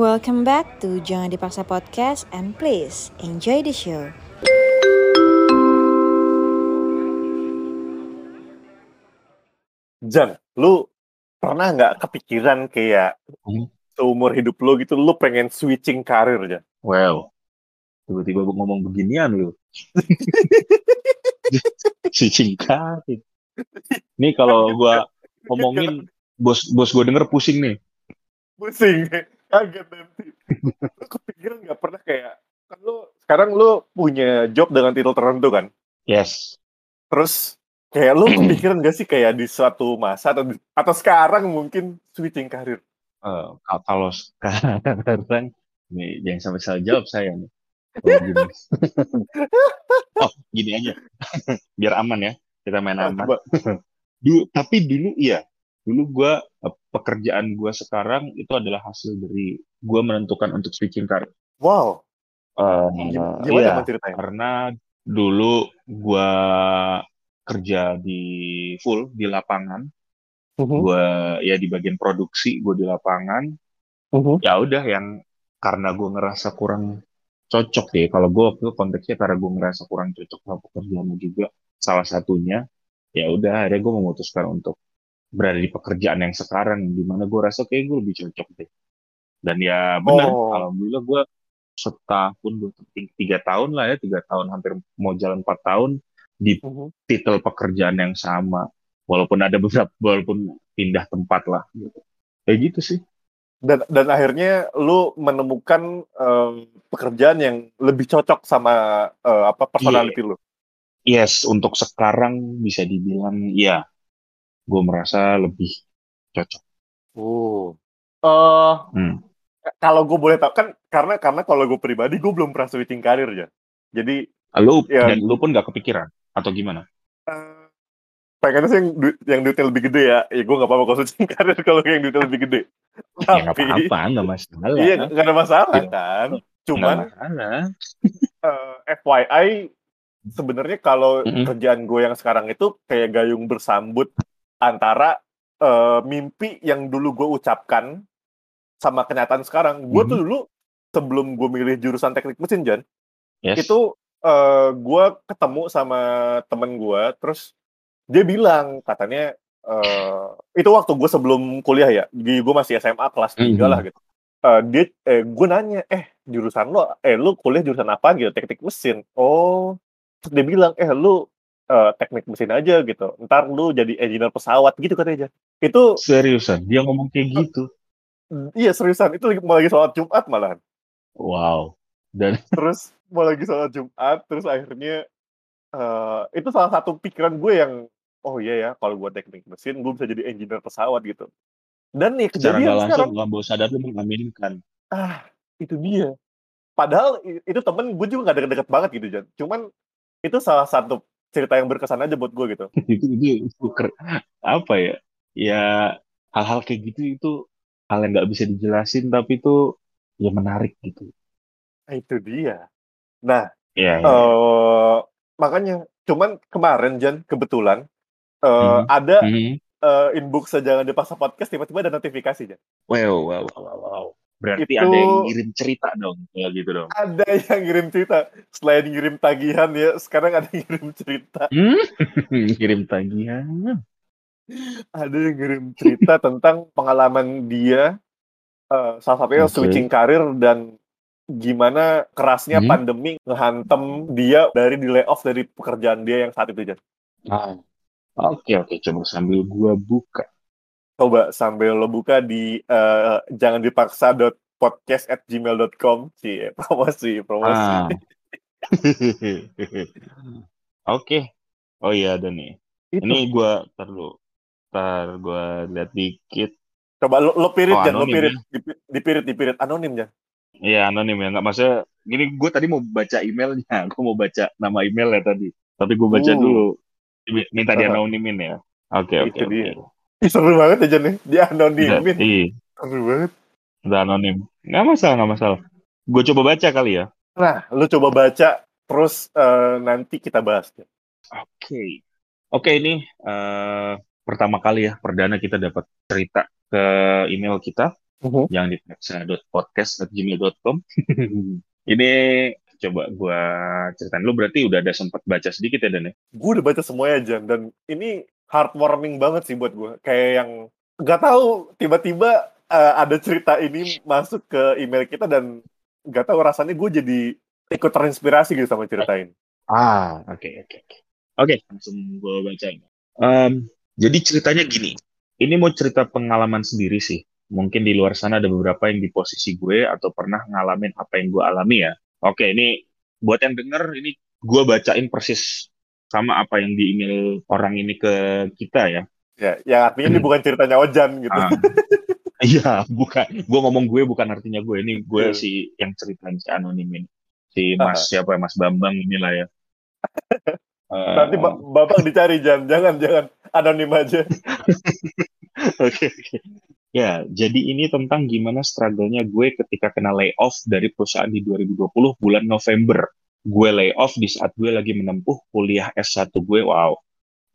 Welcome back to Jangan Dipaksa Podcast and please enjoy the show. Jan, lu pernah nggak kepikiran kayak Hmm. seumur hidup lu gitu, lu pengen switching karir, Jan? Well, tiba-tiba gua ngomong beginian lu. Switching karir. Nih kalau gua ngomongin bos bos gua denger pusing nih. Pusing, kaget nanti. lu kepikiran nggak pernah kayak, kan lu sekarang lu punya job dengan titel tertentu kan? Yes. Terus kayak lu kepikiran gak sih kayak di suatu masa atau atau sekarang mungkin switching karir? Eh, ka- kalau sekarang nih jangan sampai salah jawab saya nih. Kalau gini. oh, gini aja. Biar aman ya. Kita main Ah, aman. Dulu, tapi dulu iya. Dulu gua eh, pekerjaan gua sekarang itu adalah hasil dari gua menentukan untuk switching karir. Wow, gim- gimana iya. ceritanya? karena dulu gua kerja di full di lapangan Mhm, gua ya di bagian produksi gua di lapangan mhm. ya udah yang karena gua ngerasa kurang cocok deh kalau gua waktu itu konteksnya karena gua ngerasa kurang cocok sama pekerjaannya juga salah satunya ya udah akhirnya gua memutuskan untuk berada di pekerjaan yang sekarang di mana gua rasa kayak gue lebih cocok deh dan ya benar Oh. alhamdulillah gua setahun dua tiga tahun lah ya tiga tahun hampir mau jalan empat tahun di Mhm. titel pekerjaan yang sama walaupun ada beberapa walaupun pindah tempat lah gitu kayak gitu sih Dan dan akhirnya lu menemukan eh, pekerjaan yang lebih cocok sama eh, apa personality lu. yes untuk sekarang bisa dibilang ya gue merasa lebih cocok Oh. Eh, hmm. kalau gue boleh tahu kan karena karena kalau gue pribadi gue belum pernah switching karir ya. Jadi lu Ya. dan lu pun gak kepikiran atau gimana eh, pengennya sih yang, du- yang duitnya lebih gede ya. Ya gue gak apa-apa kalau switching karir kalau yang duitnya lebih gede. ya Tapi apa-apa nggak masalah iya nggak ada masalah Iya. kan. Cuman masalah eh, FYI sebenarnya kalau Mm-mm. kerjaan gue yang sekarang itu kayak gayung bersambut antara eh, mimpi yang dulu gue ucapkan sama kenyataan sekarang. Gue tuh Mhm. dulu sebelum gue milih jurusan teknik mesin Jan, yes itu eh, gue ketemu sama temen gue, terus dia bilang katanya eh, itu waktu gue sebelum kuliah ya, gue masih SMA kelas 3 Mhm. lah gitu. Eh, dia, eh, gue nanya, eh jurusan lo, eh lu kuliah jurusan apa gitu, teknik mesin. Oh, terus dia bilang, eh lu eh, teknik mesin aja gitu, ntar lu jadi engineer pesawat gitu katanya. Itu seriusan? Dia ngomong kayak gitu? iya seriusan, itu lagi, mau lagi sholat Jumat malahan. wow. Dan terus mau lagi sholat Jumat terus akhirnya eh itu salah satu pikiran gue yang oh iya ya kalau gue teknik mesin gue bisa jadi engineer pesawat gitu. Dan nih secara kejadian nggak langsung sekarang nggak bawa sadar lu mengaminkan. Ah itu dia. Padahal itu temen gue juga gak deket-deket banget gitu Jan. Cuman itu salah satu cerita yang berkesan aja buat gue gitu itu itu, apa ya ya hal-hal kayak gitu itu hal yang nggak bisa dijelasin tapi itu ya menarik gitu Ah, itu dia nah ya, ya. eh makanya cuman kemarin Jan kebetulan eh Mhm. ada Hmm. eh, inbox jangan dipaksa podcast tiba-tiba ada notifikasi Jan wow wow wow wow berarti Itu- ada yang ngirim cerita dong ya gitu dong ada yang ngirim cerita selain ngirim tagihan ya sekarang ada yang ngirim cerita hmm? kirim tagihan ada yang ngirim cerita tentang pengalaman dia eh, salah satunya Oke. switching karir dan gimana kerasnya Hmm. pandemi ngehantem dia dari di layoff dari pekerjaan dia yang saat itu Jan. Ah. oke oke coba sambil gua buka coba sambil lo buka di eh, jangan dipaksa podcast at gmail.com sih promosi promosi. Ah. Oke. Oh iya ada nih itu. Ini gua tar dulu. Tar gua lihat dikit. Coba lo, lo pirit Oh, Jan lo pirit. ya. Dipi- dipirit dipirit. Anonim Jan Iya anonim ya. Nggak maksudnya gini gue tadi mau baca emailnya. Gue mau baca nama email ya tadi. Tapi gue baca Uh. dulu. Minta dia anonimin ya. Oke oke dia. Ih, seru banget ya Jan nih dia Udah, anonimin iya. Seru banget. Udah anonim. Nggak masalah nggak masalah. Gue coba baca kali ya. Nah lo coba baca terus eh, nanti kita bahas oke. Oke ini eh, pertama kali ya perdana kita dapat cerita ke email kita Mhm. yang diperiksa.podcast.gmail.com. Ini coba gua ceritain. Lu berarti udah ada sempat baca sedikit ya Dan ya? Gue udah baca semuanya Jan dan ini heartwarming banget sih buat gue. Kayak yang nggak tahu tiba-tiba eh, ada cerita ini masuk ke email kita dan nggak tahu rasanya gue jadi ikut terinspirasi gitu sama cerita ini. Ah, oke oke oke. Oke, langsung gue bacain. Em, jadi ceritanya gini. Ini mau cerita pengalaman sendiri sih. Mungkin di luar sana ada beberapa yang di posisi gue atau pernah ngalamin apa yang gue alami ya. Oke, ini buat yang denger ini gue bacain persis sama apa yang di email orang ini ke kita ya. Ya, yang artinya ini bukan ceritanya Ojan gitu. Ah, Iya, bukan. Gue ngomong gue bukan artinya gue. Ini gue Iya. si yang ceritain si anonim ini. Si Mas siapa ya? Mas Bambang inilah ya. Eh, Nanti ba- Bapak dicari Jan, jangan jangan anonim aja. Oke, oke. Ya, jadi ini tentang gimana struggle-nya gue ketika kena layoff dari perusahaan di 2020 bulan November. Gue layoff di saat gue lagi menempuh kuliah S1 gue, wow.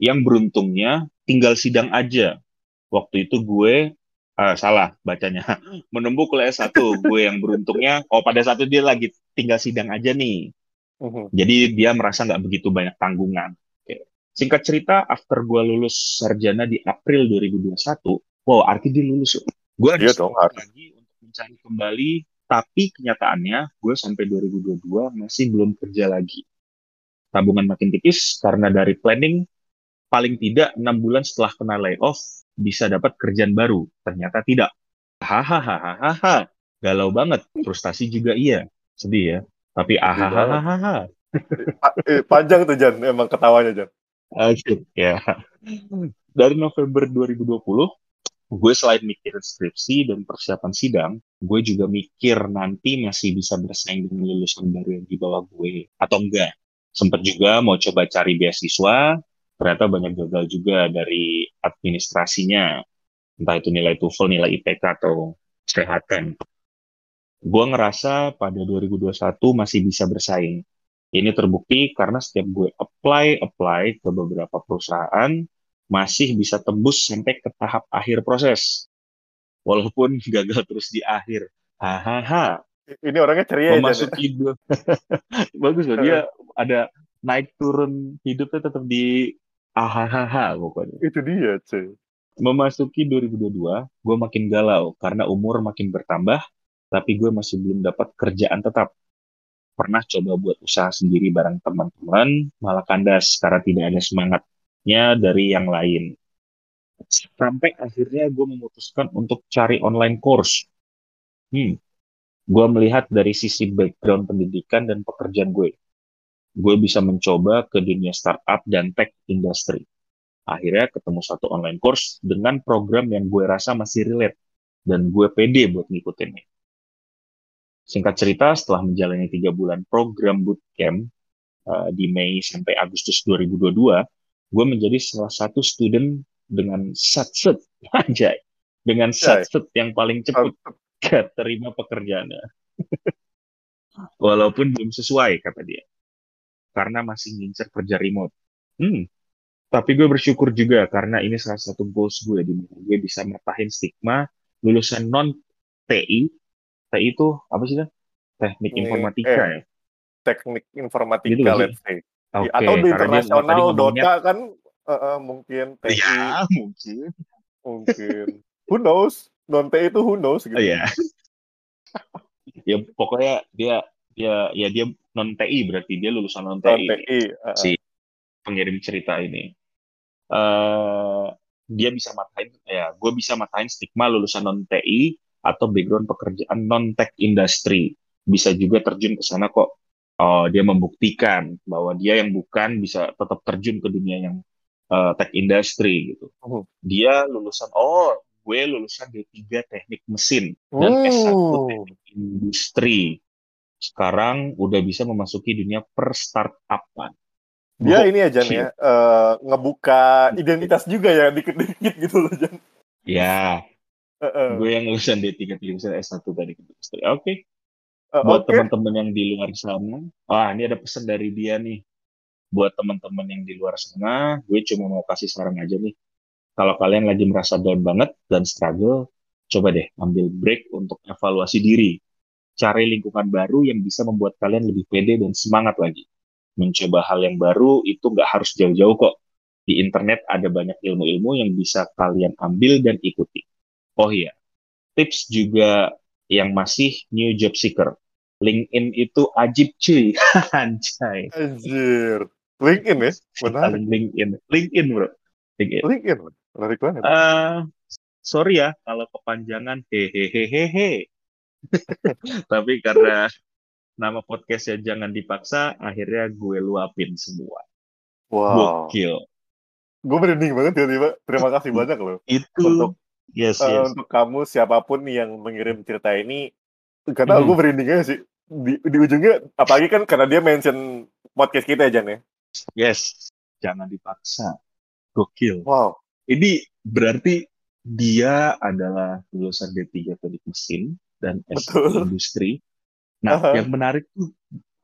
Yang beruntungnya tinggal sidang aja. Waktu itu gue, eh, salah bacanya, menempuh kuliah S1. gue yang beruntungnya, oh pada saat itu dia lagi tinggal sidang aja nih. Mhm. Jadi dia merasa nggak begitu banyak tanggungan. Oke. Singkat cerita, after gue lulus sarjana di April 2021, wow, arti dia lulus. Gue Iya semangat lagi untuk mencari kembali, tapi kenyataannya gue sampai 2022 masih belum kerja lagi. Tabungan makin tipis karena dari planning paling tidak enam bulan setelah kena layoff bisa dapat kerjaan baru. Ternyata tidak. Hahaha, galau banget. Frustasi juga iya. Sedih ya. Tapi ahahaha. Eh, panjang tuh Jan, emang ketawanya Jan. Oke, ya. Dari November 2020, gue selain mikir skripsi dan persiapan sidang, gue juga mikir nanti masih bisa bersaing dengan lulusan baru yang di bawah gue atau enggak. Sempet juga mau coba cari beasiswa, ternyata banyak gagal juga dari administrasinya, entah itu nilai TOEFL, nilai IPK atau kesehatan. Gue ngerasa pada 2021 masih bisa bersaing. Ini terbukti karena setiap gue apply, apply ke beberapa perusahaan, masih bisa tembus sampai ke tahap akhir proses. Walaupun gagal terus di akhir. Hahaha. Ini orangnya ceria ya Jan. ya? Memasuki dua. Bagus loh, dia ada naik turun hidupnya tetap di ahahaha pokoknya. Itu dia cuy. Memasuki 2022, gue makin galau karena umur makin bertambah, tapi gue masih belum dapat kerjaan tetap. Pernah coba buat usaha sendiri bareng teman-teman, malah kandas karena tidak ada semangatnya dari yang lain. Sampai akhirnya gue memutuskan untuk cari online course. Hmm, gue melihat dari sisi background pendidikan dan pekerjaan gue. Gue bisa mencoba ke dunia startup dan tech industry. Akhirnya ketemu satu online course dengan program yang gue rasa masih relate dan gue pede buat ngikutinnya. Singkat cerita, setelah menjalani tiga bulan program bootcamp uh, di Mei sampai Agustus 2022, gue menjadi salah satu student dengan satset, anjay, dengan satset yang paling cepat terima pekerjaannya. Walaupun belum sesuai, kata dia. Karena masih ngincer kerja remote. Hmm, tapi gue bersyukur juga karena ini salah satu goals gue di mana gue bisa matahin stigma lulusan non TI. TI itu apa sih kan? Teknik Ini, informatika eh, ya. Teknik informatika Gitu let's say. Oke, Atau di internasional Dota kan eh, eh, mungkin TI ya mungkin. mungkin. Who knows? Non TI itu who knows gitu. Oh ya. ya pokoknya dia dia ya dia non TI berarti dia lulusan non Non TI. TI. eh, Si pengirim cerita ini. eh dia bisa matahin ya, gue bisa matahin stigma lulusan non TI atau background pekerjaan non tech industry. Bisa juga terjun ke sana kok. Oh, dia membuktikan bahwa dia yang bukan bisa tetap terjun ke dunia yang eh, tech industry gitu. Mhm. Dia lulusan oh, gue lulusan D3 teknik mesin dan S1 Oh. teknik industri. Sekarang udah bisa memasuki dunia per startupan. Dia ini Jan Gokil. ya, eh, ngebuka identitas juga ya dikit-dikit gitu loh Jan. Ya, Eh, eh. gue yang lulusan D3 teknik mesin S1 tadi. Oke, Eh, buat Oke, teman-teman yang di luar sana, ah ini ada pesan dari dia nih. Buat teman-teman yang di luar sana, gue cuma mau kasih saran aja nih. Kalau kalian lagi merasa down banget dan struggle, coba deh ambil break untuk evaluasi diri. Cari lingkungan baru yang bisa membuat kalian lebih pede dan semangat lagi. Mencoba hal yang baru itu nggak harus jauh-jauh kok. Di internet ada banyak ilmu-ilmu yang bisa kalian ambil dan ikuti. Oh iya, tips juga yang masih new job seeker. LinkedIn itu ajib cuy. Anjay. Anjir. LinkedIn ya? Menarik. LinkedIn. LinkedIn bro. LinkedIn. LinkedIn. Menarik banget. Eh, sorry ya kalau kepanjangan hehehehehe. Tapi karena nama podcastnya jangan dipaksa, akhirnya gue luapin semua. wow. Gokil. Gue merinding banget tiba-tiba. Terima kasih banyak loh. Itu Untuk yes Eh, yes. untuk kamu siapa pun yang mengirim cerita ini, karena Mhm. gue merinding aja sih. Di, di ujungnya, apalagi kan karena dia mention podcast kita ya, Jan ya. Yes. Jangan dipaksa. Gokil. Wow. Ini berarti dia adalah lulusan D3 teknik mesin dan S1 Betul. industri. Nah, Aha. yang menarik tuh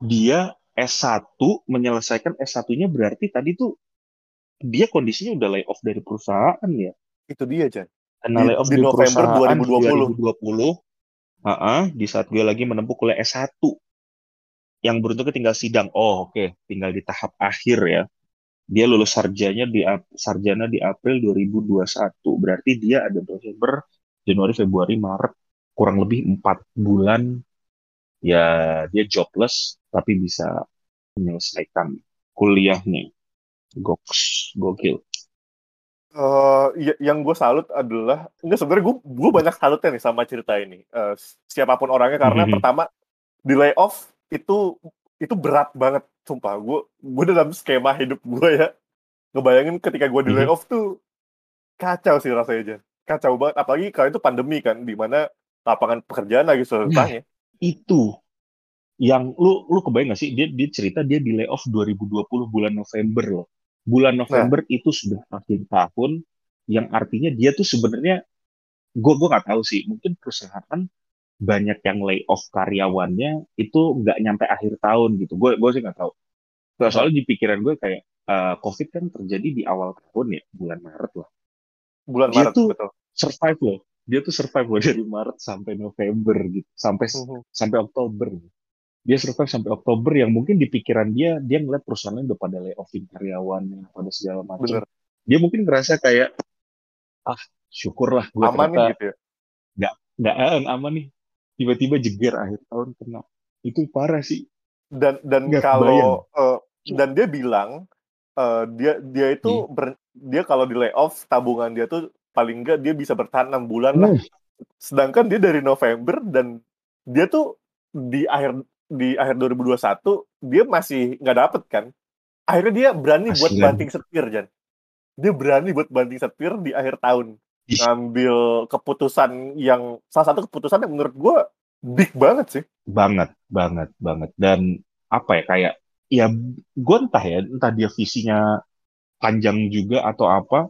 dia S1 menyelesaikan S1-nya berarti tadi tuh dia kondisinya udah layoff dari perusahaan ya. Itu dia, Jan. Karena Di- layoff di dari November perusahaan 2020. 2020. Ha-ha, di saat gue lagi menempuh kuliah S1. Yang beruntungnya tinggal sidang. Oh, oke, tinggal di tahap akhir ya. Dia lulus sarjana di sarjana di April 2021. Berarti dia ada Desember, Januari, Februari, Maret, kurang lebih empat bulan ya dia jobless tapi bisa menyelesaikan kuliahnya. Goks, gokil. Eh, ya- yang gue salut adalah enggak sebenarnya gue gue banyak salutnya nih sama cerita ini. Eh, siapa pun orangnya karena Mhm. pertama di layoff itu itu berat banget, sumpah. Gue gue dalam skema hidup gue ya ngebayangin ketika gue di Mhm. layoff tuh kacau sih rasanya Jan. Kacau banget. Apalagi kalau itu pandemi kan, di mana lapangan pekerjaan lagi susahnya. Itu yang lu lu kebayang gak sih dia dia cerita dia di layoff 2020 bulan November loh. Bulan November itu sudah akhir tahun yang artinya dia tuh sebenarnya gue gue nggak tahu sih mungkin perusahaan banyak yang layoff karyawannya itu nggak nyampe akhir tahun gitu. Gue gue sih nggak tahu. Nah, soalnya di pikiran gue kayak eh, COVID kan terjadi di awal tahun ya bulan Maret lah. Bulan Dia Maret tuh- betul. Survive loh. Dia tuh survive loh dari Maret sampai November gitu. Sampai Mhm. sampai Oktober. Dia survive sampai Oktober yang mungkin di pikiran dia dia ngeliat perusahaannya udah pada layoffin karyawannya pada segala macam. Bener. Dia mungkin ngerasa kayak ah syukurlah gue Aman nih ternyata gitu ya. nggak eh, aman nih. Tiba-tiba jeger akhir tahun kena. Itu parah sih. dan dan Nggak kalau eh, dan dia bilang eh, dia dia itu Hmm. ber- dia kalau di layoff tabungan dia tuh paling enggak dia bisa bertahan enam bulan lah Nah, sedangkan dia dari November dan dia tuh di akhir di akhir 2021 dia masih nggak dapet kan akhirnya dia berani buat Kasihan. banting setir Jan dia berani buat banting setir di akhir tahun Ih. ngambil keputusan yang salah satu keputusan yang menurut gue big banget sih banget, banget, banget. Dan apa ya kayak ya gue entah ya, entah dia visinya panjang juga atau apa.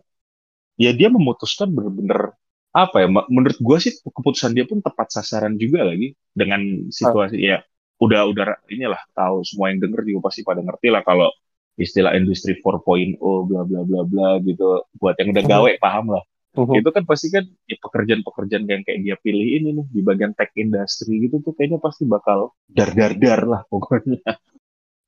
Ya dia memutuskan bener-bener apa ya? Menurut gue sih keputusan dia pun tepat sasaran juga lagi dengan situasi ya. Udah udah inilah tahu semua yang denger juga pasti pada ngerti lah kalau istilah industri 4.0 bla bla bla bla gitu. Buat yang udah gawe paham lah. Itu kan pasti kan ya, pekerjaan-pekerjaan yang kayak dia pilih ini nih di bagian tech industry gitu tuh kayaknya pasti bakal dar dar dar lah pokoknya.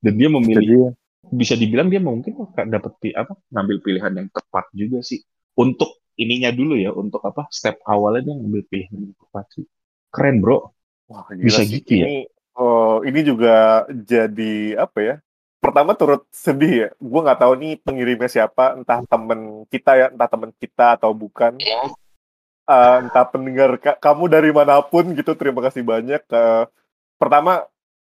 Dan dia memilih bisa dibilang dia mungkin dapat apa ngambil pilihan yang tepat juga sih. Untuk ininya dulu ya untuk apa step awalnya dia ngambil pilihan yang tepat sih. Keren bro. Wah, Bisa sih. gitu ya? Ini, oh, ini juga jadi apa ya? Pertama turut sedih ya. Gue nggak tahu nih pengirimnya siapa, entah temen kita ya, entah temen kita atau bukan. Eh, entah pendengar ka- kamu dari mana pun gitu. Terima kasih banyak. Eh, pertama,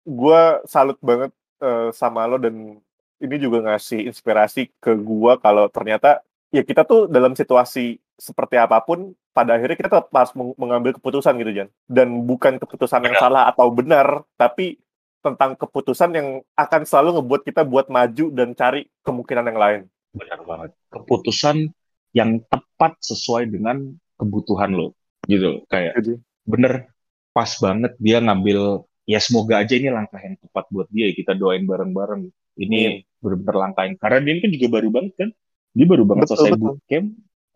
gue salut banget eh, sama lo dan ini juga ngasih inspirasi ke gue kalau ternyata ya kita tuh dalam situasi seperti apa pun pada akhirnya kita tetap harus meng- mengambil keputusan gitu Jan. Dan bukan keputusan yang Benar. salah atau benar tapi tentang keputusan yang akan selalu ngebuat kita buat maju dan cari kemungkinan yang lain. Benar banget. Keputusan yang tepat sesuai dengan kebutuhan lo gitu. Kayak jadi? bener pas banget dia ngambil ya semoga aja ini langkah yang tepat buat dia kita doain bareng-bareng. Ini bener-bener langkah yang karena dia kan juga baru banget kan? Dia baru banget Betul, selesai betul. bootcamp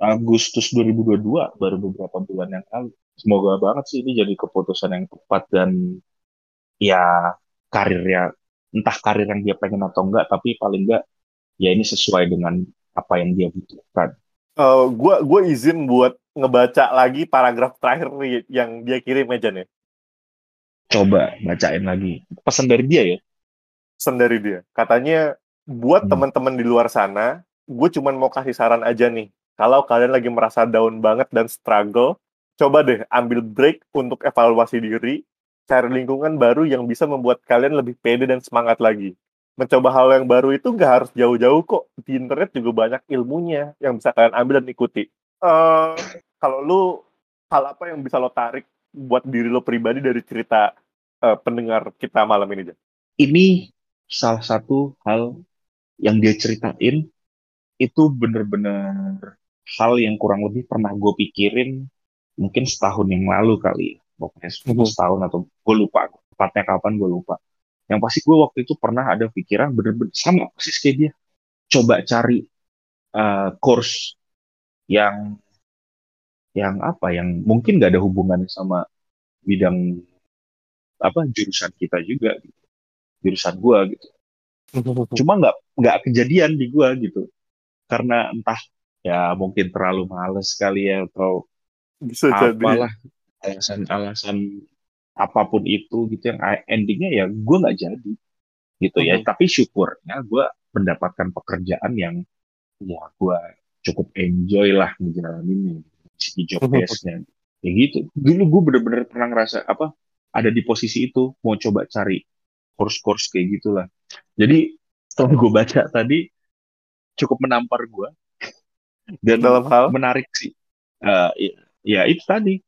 Agustus 2022 baru beberapa bulan yang lalu. Semoga banget sih ini jadi keputusan yang tepat dan ya karirnya entah karir yang dia pengen atau enggak tapi paling enggak ya ini sesuai dengan apa yang dia butuhkan. Uh, gua gua izin buat ngebaca lagi paragraf terakhir yang dia kirim aja nih. Coba bacain lagi. Pesan dari dia ya? Pesan dari dia. Katanya buat hmm. teman-teman di luar sana, gue cuman mau kasih saran aja nih. Kalau kalian lagi merasa down banget dan struggle, coba deh ambil break untuk evaluasi diri, cari lingkungan baru yang bisa membuat kalian lebih pede dan semangat lagi. Mencoba hal yang baru itu nggak harus jauh-jauh kok. Di internet juga banyak ilmunya yang bisa kalian ambil dan ikuti. Uh, kalau lu, hal apa yang bisa lo tarik buat diri lo pribadi dari cerita uh, pendengar kita malam ini, Jan? Ini salah satu hal yang dia ceritain itu bener-bener hal yang kurang lebih pernah gue pikirin mungkin setahun yang lalu kali ya. pokoknya mm-hmm. setahun atau gue lupa tepatnya kapan gue lupa yang pasti gue waktu itu pernah ada pikiran bener-bener sama persis kayak dia coba cari uh, course yang yang apa yang mungkin gak ada hubungannya sama bidang apa jurusan kita juga gitu. jurusan gue gitu cuma nggak nggak kejadian di gue gitu karena entah ya mungkin terlalu males kali ya atau bisa apalah alasan-alasan apa pun itu gitu yang endingnya ya gue nggak jadi gitu ya. Hmm. tapi syukurnya gue mendapatkan pekerjaan yang ya gue cukup enjoy lah menjalani si job testnya ya gitu. Dulu gue bener-bener pernah ngerasa apa ada di posisi itu mau coba cari course-course kayak gitulah. Jadi setelah gue baca tadi cukup menampar gue dan dalam hal? menarik sih. Uh, ya, itu tadi.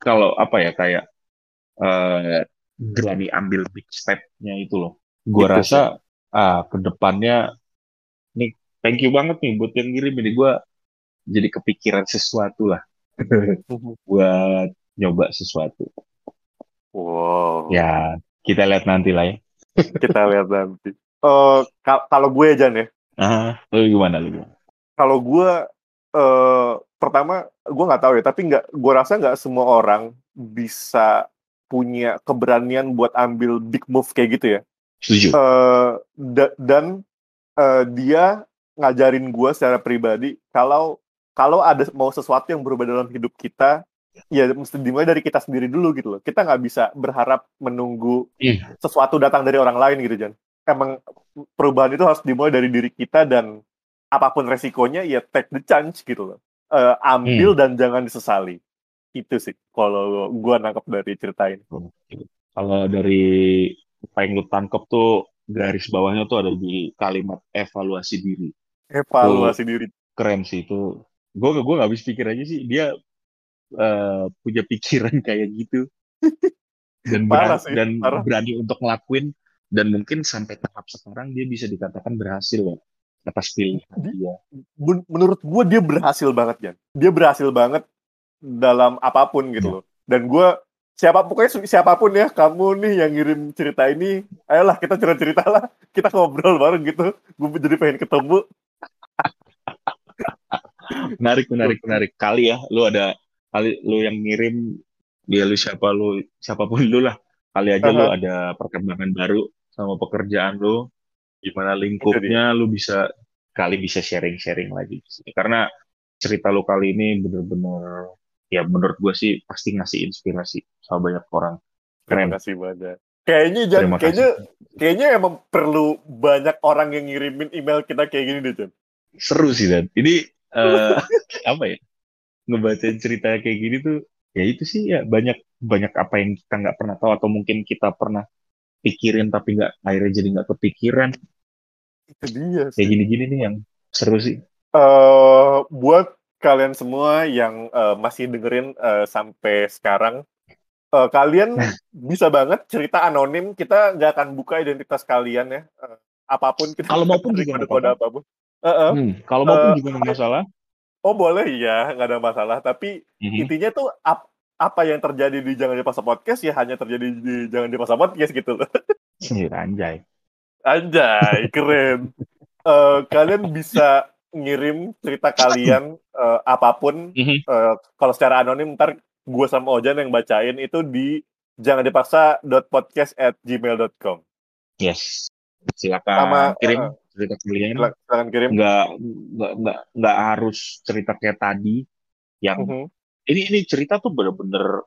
Kalau apa ya kayak uh, berani ambil big stepnya itu loh. Gue gitu rasa ah uh, ke depannya nih thank you banget nih buat yang ngirim ini. Gue jadi kepikiran sesuatu lah. Buat nyoba sesuatu. Wow. Ya kita lihat nanti lah ya. Kita lihat nanti. Uh, kalau gue aja nih. Ah, lu gimana lu Kalau gue uh, pertama gue nggak tahu ya, tapi nggak gue rasa nggak semua orang bisa punya keberanian buat ambil big move kayak gitu ya. Setuju. Uh, da dan uh, dia ngajarin gue secara pribadi kalau kalau ada mau sesuatu yang berubah dalam hidup kita ya mesti dimulai dari kita sendiri dulu gitu loh. Kita nggak bisa berharap menunggu yeah. sesuatu datang dari orang lain gitu Jan. Emang perubahan itu harus dimulai dari diri kita dan apa pun resikonya ya take the chance gitu loh. Uh, ambil hmm. dan jangan disesali. Itu sih kalau gua nangkep dari cerita ini. Oh, kalau dari apa yang lu tangkep tuh garis bawahnya tuh ada di kalimat evaluasi diri. Evaluasi itu diri. Keren sih itu. Gue gue gak habis pikir aja sih dia uh, punya pikiran kayak gitu dan berani, sih, dan parah. berani untuk ngelakuin dan mungkin sampai tahap sekarang dia bisa dikatakan berhasil ya atas pilihan dia. Menurut gue dia berhasil banget ya. Dia berhasil banget dalam apa pun gitu ya. loh. Dan gue siapa pokoknya siapa pun ya kamu nih yang ngirim cerita ini, ayolah kita cerita cerita lah, kita ngobrol bareng gitu. Gue jadi pengen ketemu. menarik menarik menarik kali ya, lu ada kali lu yang ngirim dia lu siapa lu siapa pun lu lah kali aja uh -huh. lu ada perkembangan baru sama pekerjaan lu gimana lingkupnya lu bisa kali bisa sharing-sharing lagi karena cerita lu kali ini bener-bener ya menurut gue sih pasti ngasih inspirasi sama banyak orang. Keren. terima kasih banyak. Kayaknya jangan kayaknya kayaknya emang perlu banyak orang yang ngirimin email kita kayak gini deh Jan. Seru sih dan. Ini uh, apa ya? Ngebacain cerita kayak gini tuh ya itu sih ya banyak banyak apa yang kita nggak pernah tahu atau mungkin kita pernah pikirin tapi nggak akhirnya jadi nggak kepikiran. Itu dia sih. kayak gini-gini nih yang seru sih. Uh, buat kalian semua yang uh, masih dengerin uh, sampai sekarang uh, kalian bisa banget cerita anonim. Kita nggak akan buka identitas kalian ya. Uh, apa pun kita kalau maupun juga kode, kode apa pun. Uh -uh. Hmm, kalau maupun uh, juga nggak masalah. Oh boleh. Ya nggak ada masalah. Tapi mm -hmm. intinya tuh ap apa yang terjadi di Jangan Dipaksa Podcast ya hanya terjadi di Jangan Dipaksa Podcast gitu loh. Iya, anjay. Anjay, keren. uh, kalian bisa ngirim cerita kalian eh, apa pun eh, kalau secara anonim ntar gue sama Ojan yang bacain itu di jangan dipaksa podcast at gmail.com Yes. Silakan Sama, kirim eh, cerita kalian. Sila- silakan kirim Nggak, nggak, nggak, nggak harus cerita kayak tadi. Yang Mhm. Ini ini cerita tuh bener-bener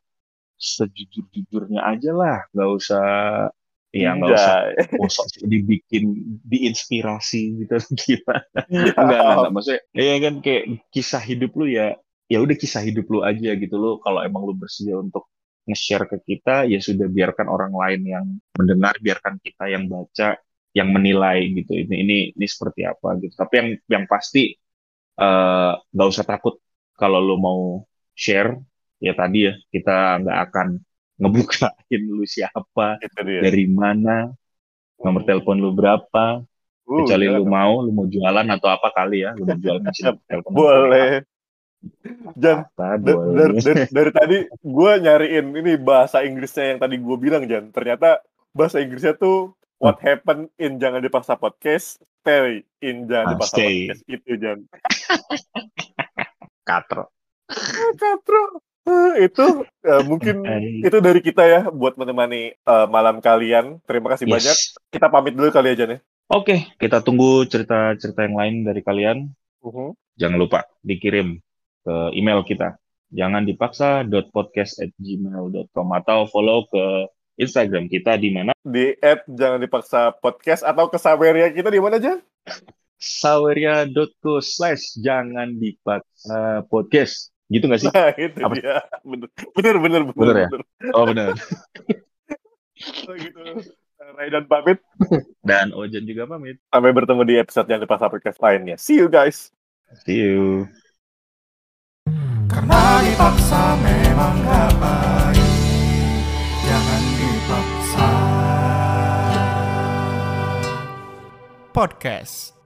sejujur-jujurnya aja lah. Nggak usah, ya nggak usah usah dibikin diinspirasi gitu. Gimana? Enggak enggak, enggak. maksudnya ya kan kayak kisah hidup lu ya ya udah kisah hidup lu aja gitu lo kalau emang lu bersedia untuk nge-share ke kita ya sudah biarkan orang lain yang mendengar biarkan kita yang baca yang menilai gitu. Ini ini ini seperti apa gitu. Tapi yang yang pasti eh, nggak usah takut kalau lu mau share ya tadi ya kita nggak akan ngebukain lu siapa dari mana nomor telepon lu berapa Uh, kecuali lu mau lu mau jualan atau apa kali ya lu mau jualan nomor telepon Boleh. Jan, da- boleh dari, dari, dari tadi gue nyariin ini bahasa Inggrisnya yang tadi gue bilang Jan. Ternyata bahasa Inggrisnya tuh What happened in Jangan Dipaksa Podcast, stay in Jangan Ah, Dipaksa stay. Podcast. Itu Jan. katro Katro. Ah, itu eh, mungkin Eh, itu dari kita ya buat menemani eh, malam kalian. Terima kasih yes. banyak. Kita pamit dulu kali aja nih. oke kita tunggu cerita-cerita yang lain dari kalian Mhm. jangan lupa dikirim ke email kita jangan dipaksa podcast@gmail.com atau follow ke Instagram kita di mana Di app Jangan Dipaksa Podcast atau ke Saweria kita di mana Jan? saweria.co slash jangan dipaksa podcast gitu nggak sih? Nah, itu Apa? dia. Bener, bener, bener. bener, Bener ya? bener. Oh benar. Oh, gitu. Raidan pamit. Dan Ojan juga pamit. Sampai bertemu di episode yang dipaksa podcast lainnya. See you guys. See you. Karena dipaksa memang gak baik Jangan dipaksa Podcast